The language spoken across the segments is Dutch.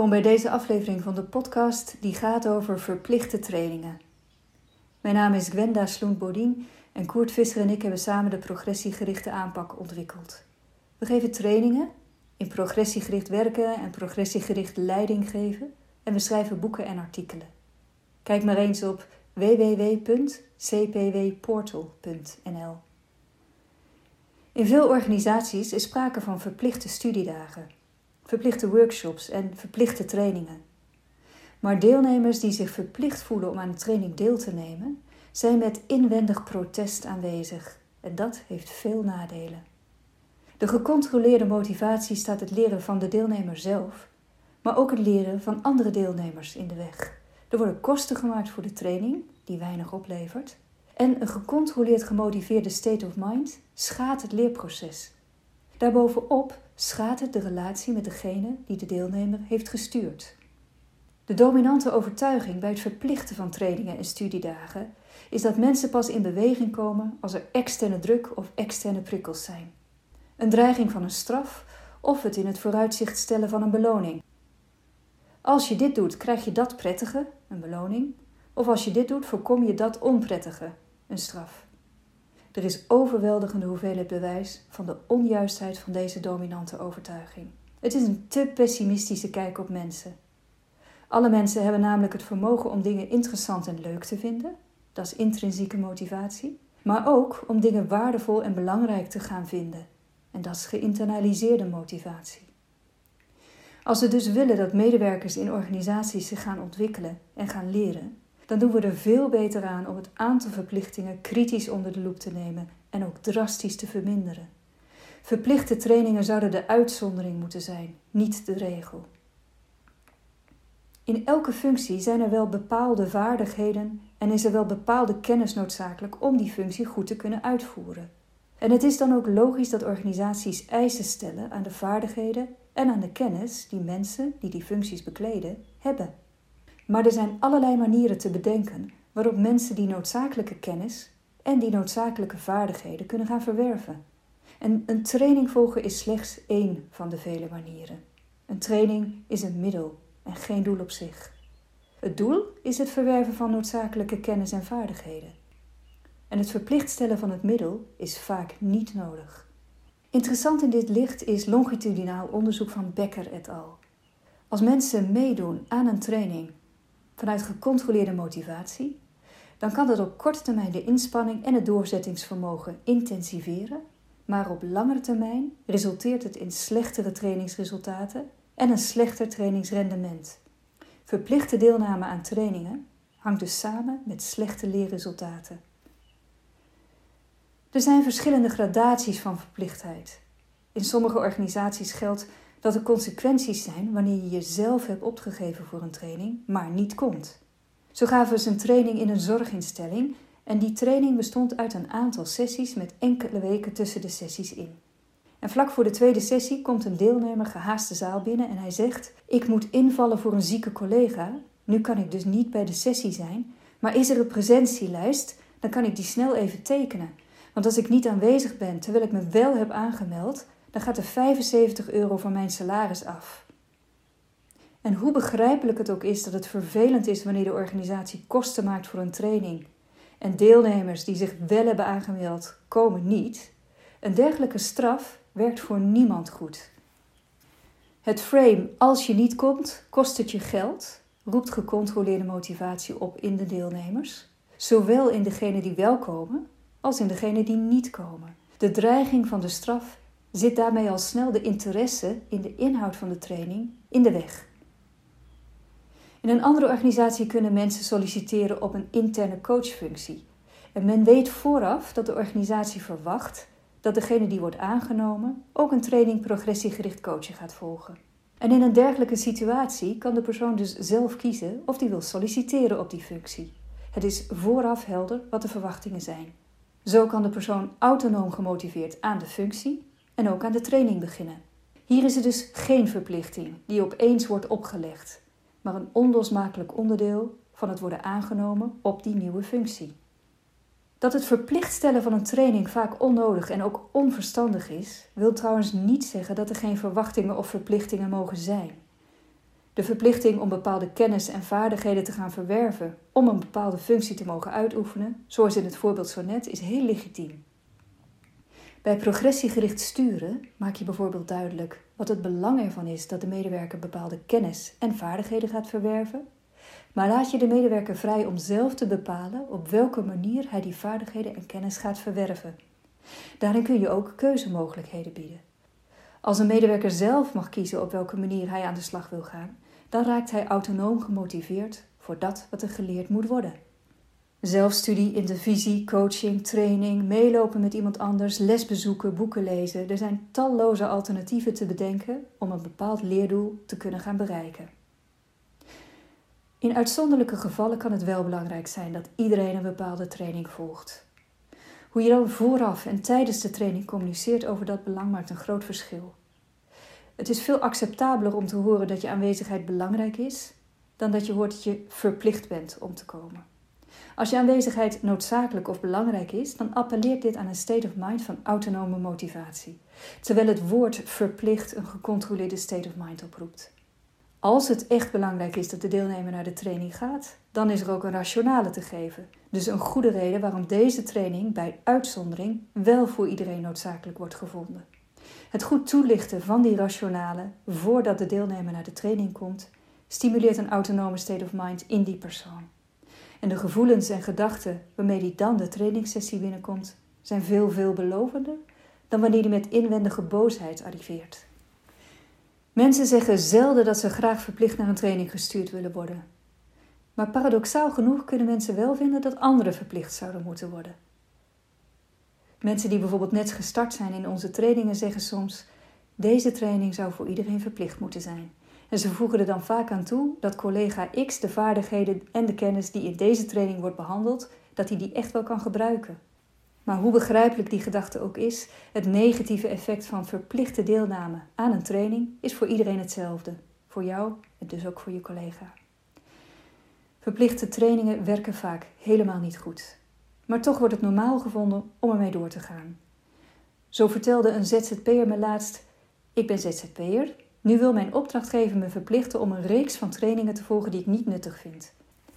Welkom bij deze aflevering van de podcast die gaat over verplichte trainingen. Mijn naam is Gwenda Sloent-Bodien en Koert Visser en ik hebben samen de progressiegerichte aanpak ontwikkeld. We geven trainingen in progressiegericht werken en progressiegericht leiding geven en we schrijven boeken en artikelen. Kijk maar eens op www.cpwportal.nl. In veel organisaties is sprake van verplichte studiedagen, verplichte workshops en verplichte trainingen. Maar deelnemers die zich verplicht voelen om aan een training deel te nemen, zijn met inwendig protest aanwezig en dat heeft veel nadelen. De gecontroleerde motivatie staat het leren van de deelnemer zelf, maar ook het leren van andere deelnemers in de weg. Er worden kosten gemaakt voor de training, die weinig oplevert, en een gecontroleerd gemotiveerde state of mind schaadt het leerproces. Daarbovenop schaadt het de relatie met degene die de deelnemer heeft gestuurd. De dominante overtuiging bij het verplichten van trainingen en studiedagen is dat mensen pas in beweging komen als er externe druk of externe prikkels zijn. Een dreiging van een straf of het in het vooruitzicht stellen van een beloning. Als je dit doet, krijg je dat prettige, een beloning, of als je dit doet, voorkom je dat onprettige, een straf. Er is overweldigende hoeveelheid bewijs van de onjuistheid van deze dominante overtuiging. Het is een te pessimistische kijk op mensen. Alle mensen hebben namelijk het vermogen om dingen interessant en leuk te vinden, dat is intrinsieke motivatie, maar ook om dingen waardevol en belangrijk te gaan vinden, en dat is geïnternaliseerde motivatie. Als we dus willen dat medewerkers in organisaties zich gaan ontwikkelen en gaan leren, dan doen we er veel beter aan om het aantal verplichtingen kritisch onder de loep te nemen en ook drastisch te verminderen. Verplichte trainingen zouden de uitzondering moeten zijn, niet de regel. In elke functie zijn er wel bepaalde vaardigheden en is er wel bepaalde kennis noodzakelijk om die functie goed te kunnen uitvoeren. En het is dan ook logisch dat organisaties eisen stellen aan de vaardigheden en aan de kennis die mensen die die functies bekleden hebben. Maar er zijn allerlei manieren te bedenken waarop mensen die noodzakelijke kennis en die noodzakelijke vaardigheden kunnen gaan verwerven. En een training volgen is slechts één van de vele manieren. Een training is een middel en geen doel op zich. Het doel is het verwerven van noodzakelijke kennis en vaardigheden. En het verplicht stellen van het middel is vaak niet nodig. Interessant in dit licht is longitudinaal onderzoek van Becker et al. Als mensen meedoen aan een training vanuit gecontroleerde motivatie, dan kan dat op korte termijn de inspanning en het doorzettingsvermogen intensiveren, maar op langere termijn resulteert het in slechtere trainingsresultaten en een slechter trainingsrendement. Verplichte deelname aan trainingen hangt dus samen met slechte leerresultaten. Er zijn verschillende gradaties van verplichtheid. In sommige organisaties geldt dat er consequenties zijn wanneer je jezelf hebt opgegeven voor een training, maar niet komt. Zo gaven ze een training in een zorginstelling en die training bestond uit een aantal sessies met enkele weken tussen de sessies in. En vlak voor de tweede sessie komt een deelnemer gehaast de zaal binnen en hij zegt: Ik moet invallen voor een zieke collega. Nu kan ik dus niet bij de sessie zijn, maar is er een presentielijst? Dan kan ik die snel even tekenen. Want als ik niet aanwezig ben terwijl ik me wel heb aangemeld, dan gaat er 75 euro van mijn salaris af. En hoe begrijpelijk het ook is dat het vervelend is wanneer de organisatie kosten maakt voor een training en deelnemers die zich wel hebben aangemeld komen niet, een dergelijke straf werkt voor niemand goed. Het frame als je niet komt, kost het je geld, roept gecontroleerde motivatie op in de deelnemers, zowel in degenen die wel komen als in degenen die niet komen. De dreiging van de straf zit daarmee al snel de interesse in de inhoud van de training in de weg. In een andere organisatie kunnen mensen solliciteren op een interne coachfunctie. En men weet vooraf dat de organisatie verwacht dat degene die wordt aangenomen ook een training progressiegericht coachen gaat volgen. En in een dergelijke situatie kan de persoon dus zelf kiezen of die wil solliciteren op die functie. Het is vooraf helder wat de verwachtingen zijn. Zo kan de persoon autonoom gemotiveerd aan de functie en ook aan de training beginnen. Hier is er dus geen verplichting die opeens wordt opgelegd, maar een onlosmakelijk onderdeel van het worden aangenomen op die nieuwe functie. Dat het verplicht stellen van een training vaak onnodig en ook onverstandig is, wil trouwens niet zeggen dat er geen verwachtingen of verplichtingen mogen zijn. De verplichting om bepaalde kennis en vaardigheden te gaan verwerven om een bepaalde functie te mogen uitoefenen, zoals in het voorbeeld zo net, is heel legitiem. Bij progressiegericht sturen maak je bijvoorbeeld duidelijk wat het belang ervan is dat de medewerker bepaalde kennis en vaardigheden gaat verwerven, maar laat je de medewerker vrij om zelf te bepalen op welke manier hij die vaardigheden en kennis gaat verwerven. Daarin kun je ook keuzemogelijkheden bieden. Als een medewerker zelf mag kiezen op welke manier hij aan de slag wil gaan, dan raakt hij autonoom gemotiveerd voor dat wat er geleerd moet worden. Zelfstudie, intervisie, coaching, training, meelopen met iemand anders, lesbezoeken, boeken lezen. Er zijn talloze alternatieven te bedenken om een bepaald leerdoel te kunnen gaan bereiken. In uitzonderlijke gevallen kan het wel belangrijk zijn dat iedereen een bepaalde training volgt. Hoe je dan vooraf en tijdens de training communiceert over dat belang maakt een groot verschil. Het is veel acceptabeler om te horen dat je aanwezigheid belangrijk is, dan dat je hoort dat je verplicht bent om te komen. Als je aanwezigheid noodzakelijk of belangrijk is, dan appelleert dit aan een state of mind van autonome motivatie, terwijl het woord verplicht een gecontroleerde state of mind oproept. Als het echt belangrijk is dat de deelnemer naar de training gaat, dan is er ook een rationale te geven. Dus een goede reden waarom deze training bij uitzondering wel voor iedereen noodzakelijk wordt gevonden. Het goed toelichten van die rationale voordat de deelnemer naar de training komt, stimuleert een autonome state of mind in die persoon. En de gevoelens en gedachten waarmee die dan de trainingssessie binnenkomt, zijn veel veelbelovender dan wanneer die met inwendige boosheid arriveert. Mensen zeggen zelden dat ze graag verplicht naar een training gestuurd willen worden. Maar paradoxaal genoeg kunnen mensen wel vinden dat anderen verplicht zouden moeten worden. Mensen die bijvoorbeeld net gestart zijn in onze trainingen zeggen soms: deze training zou voor iedereen verplicht moeten zijn. En ze voegen er dan vaak aan toe dat collega X de vaardigheden en de kennis die in deze training wordt behandeld, dat hij die echt wel kan gebruiken. Maar hoe begrijpelijk die gedachte ook is, het negatieve effect van verplichte deelname aan een training is voor iedereen hetzelfde. Voor jou en dus ook voor je collega. Verplichte trainingen werken vaak helemaal niet goed. Maar toch wordt het normaal gevonden om ermee door te gaan. Zo vertelde een ZZP'er me laatst: Ik ben ZZP'er. Nu wil mijn opdrachtgever me verplichten om een reeks van trainingen te volgen die ik niet nuttig vind.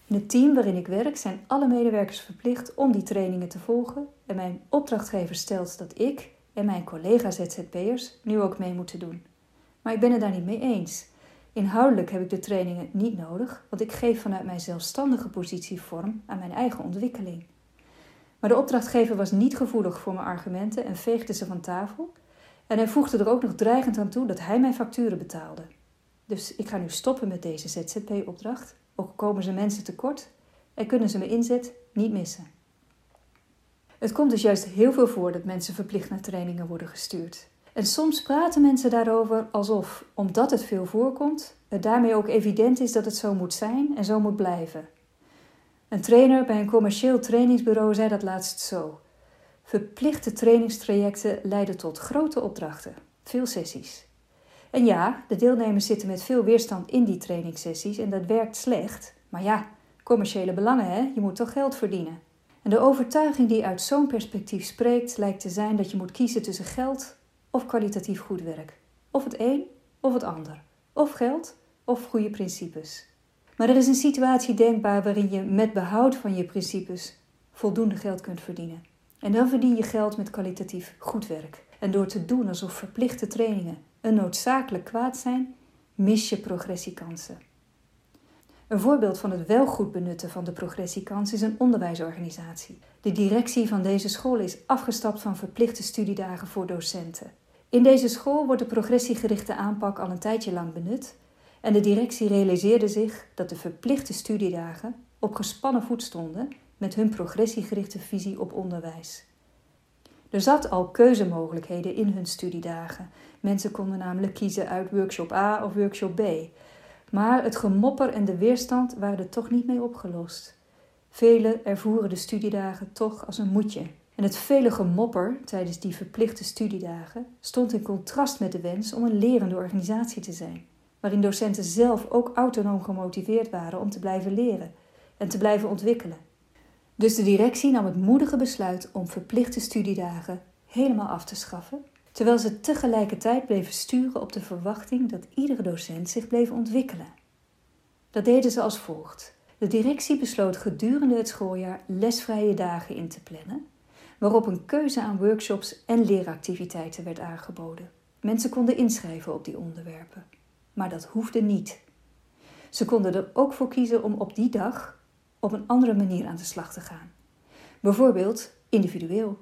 In het team waarin ik werk zijn alle medewerkers verplicht om die trainingen te volgen en mijn opdrachtgever stelt dat ik en mijn collega ZZP'ers nu ook mee moeten doen. Maar ik ben het daar niet mee eens. Inhoudelijk heb ik de trainingen niet nodig, want ik geef vanuit mijn zelfstandige positie vorm aan mijn eigen ontwikkeling. Maar de opdrachtgever was niet gevoelig voor mijn argumenten en veegde ze van tafel. En hij voegde er ook nog dreigend aan toe dat hij mijn facturen betaalde. Dus ik ga nu stoppen met deze ZZP-opdracht ook komen ze mensen tekort en kunnen ze mijn inzet niet missen. Het komt dus juist heel veel voor dat mensen verplicht naar trainingen worden gestuurd. En soms praten mensen daarover alsof, omdat het veel voorkomt, het daarmee ook evident is dat het zo moet zijn en zo moet blijven. Een trainer bij een commercieel trainingsbureau zei dat laatst zo. Verplichte trainingstrajecten leiden tot grote opdrachten, veel sessies. En ja, de deelnemers zitten met veel weerstand in die trainingssessies en dat werkt slecht. Maar ja, commerciële belangen, hè? Je moet toch geld verdienen. En de overtuiging die uit zo'n perspectief spreekt, lijkt te zijn dat je moet kiezen tussen geld of kwalitatief goed werk. Of het een of het ander. Of geld of goede principes. Maar er is een situatie denkbaar waarin je met behoud van je principes voldoende geld kunt verdienen. En dan verdien je geld met kwalitatief goed werk. En door te doen alsof verplichte trainingen een noodzakelijk kwaad zijn, mis je progressiekansen. Een voorbeeld van het wel goed benutten van de progressiekans is een onderwijsorganisatie. De directie van deze school is afgestapt van verplichte studiedagen voor docenten. In deze school wordt de progressiegerichte aanpak al een tijdje lang benut en de directie realiseerde zich dat de verplichte studiedagen op gespannen voet stonden met hun progressiegerichte visie op onderwijs. Er zat al keuzemogelijkheden in hun studiedagen. Mensen konden namelijk kiezen uit workshop A of workshop B. Maar het gemopper en de weerstand waren er toch niet mee opgelost. Velen ervoeren de studiedagen toch als een moedje. En het vele gemopper tijdens die verplichte studiedagen stond in contrast met de wens om een lerende organisatie te zijn, waarin docenten zelf ook autonoom gemotiveerd waren om te blijven leren en te blijven ontwikkelen. Dus de directie nam het moedige besluit om verplichte studiedagen helemaal af te schaffen, terwijl ze tegelijkertijd bleven sturen op de verwachting dat iedere docent zich bleef ontwikkelen. Dat deden ze als volgt. De directie besloot gedurende het schooljaar lesvrije dagen in te plannen, waarop een keuze aan workshops en leeractiviteiten werd aangeboden. Mensen konden inschrijven op die onderwerpen, maar dat hoefde niet. Ze konden er ook voor kiezen om op die dag op een andere manier aan de slag te gaan. Bijvoorbeeld individueel,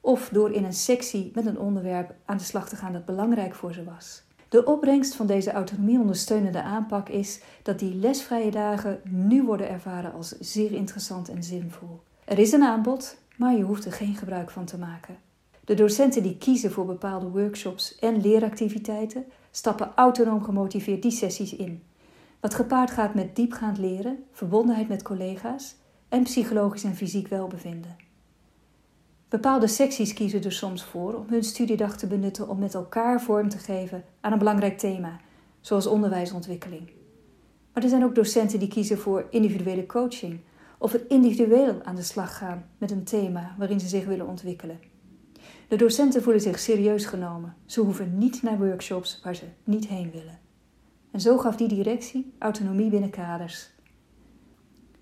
of door in een sectie met een onderwerp aan de slag te gaan dat belangrijk voor ze was. De opbrengst van deze autonomie-ondersteunende aanpak is dat die lesvrije dagen nu worden ervaren als zeer interessant en zinvol. Er is een aanbod, maar je hoeft er geen gebruik van te maken. De docenten die kiezen voor bepaalde workshops en leeractiviteiten stappen autonoom gemotiveerd die sessies in. Wat gepaard gaat met diepgaand leren, verbondenheid met collega's en psychologisch en fysiek welbevinden. Bepaalde secties kiezen er soms voor om hun studiedag te benutten om met elkaar vorm te geven aan een belangrijk thema, zoals onderwijsontwikkeling. Maar er zijn ook docenten die kiezen voor individuele coaching of het individueel aan de slag gaan met een thema waarin ze zich willen ontwikkelen. De docenten voelen zich serieus genomen. Ze hoeven niet naar workshops waar ze niet heen willen. En zo gaf die directie autonomie binnen kaders.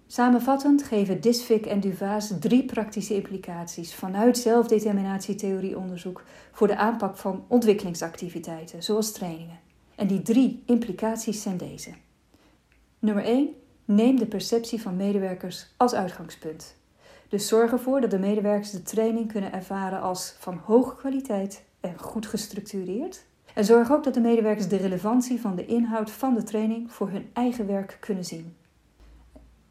Samenvattend geven Disfik en Duvaas drie praktische implicaties vanuit zelfdeterminatietheorieonderzoek voor de aanpak van ontwikkelingsactiviteiten, zoals trainingen. En die drie implicaties zijn deze. Nummer 1. Neem de perceptie van medewerkers als uitgangspunt. Dus zorg ervoor dat de medewerkers de training kunnen ervaren als van hoge kwaliteit en goed gestructureerd. En zorg ook dat de medewerkers de relevantie van de inhoud van de training voor hun eigen werk kunnen zien.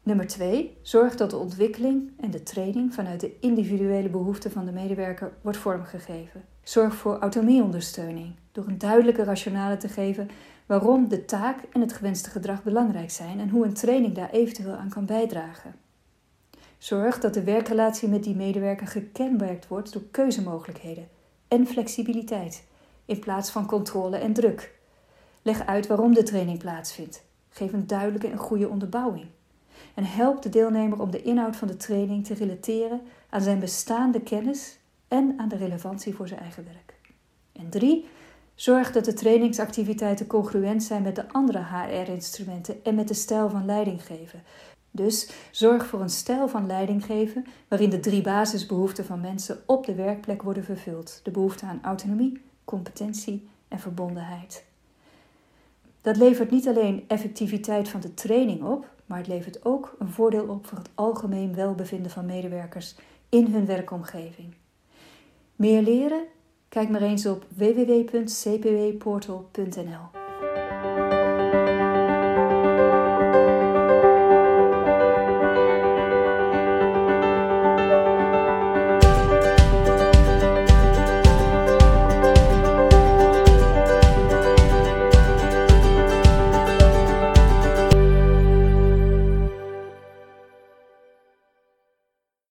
Nummer 2. Zorg dat de ontwikkeling en de training vanuit de individuele behoeften van de medewerker wordt vormgegeven. Zorg voor autonomieondersteuning door een duidelijke rationale te geven waarom de taak en het gewenste gedrag belangrijk zijn en hoe een training daar eventueel aan kan bijdragen. Zorg dat de werkrelatie met die medewerker gekenmerkt wordt door keuzemogelijkheden en flexibiliteit in plaats van controle en druk. Leg uit waarom de training plaatsvindt. Geef een duidelijke en goede onderbouwing. En help de deelnemer om de inhoud van de training te relateren aan zijn bestaande kennis en aan de relevantie voor zijn eigen werk. En drie, zorg dat de trainingsactiviteiten congruent zijn met de andere HR-instrumenten en met de stijl van leidinggeven. Dus zorg voor een stijl van leidinggeven waarin de drie basisbehoeften van mensen op de werkplek worden vervuld: de behoefte aan autonomie, competentie en verbondenheid. Dat levert niet alleen effectiviteit van de training op, maar het levert ook een voordeel op voor het algemeen welbevinden van medewerkers in hun werkomgeving. Meer leren? Kijk maar eens op www.cpwportal.nl.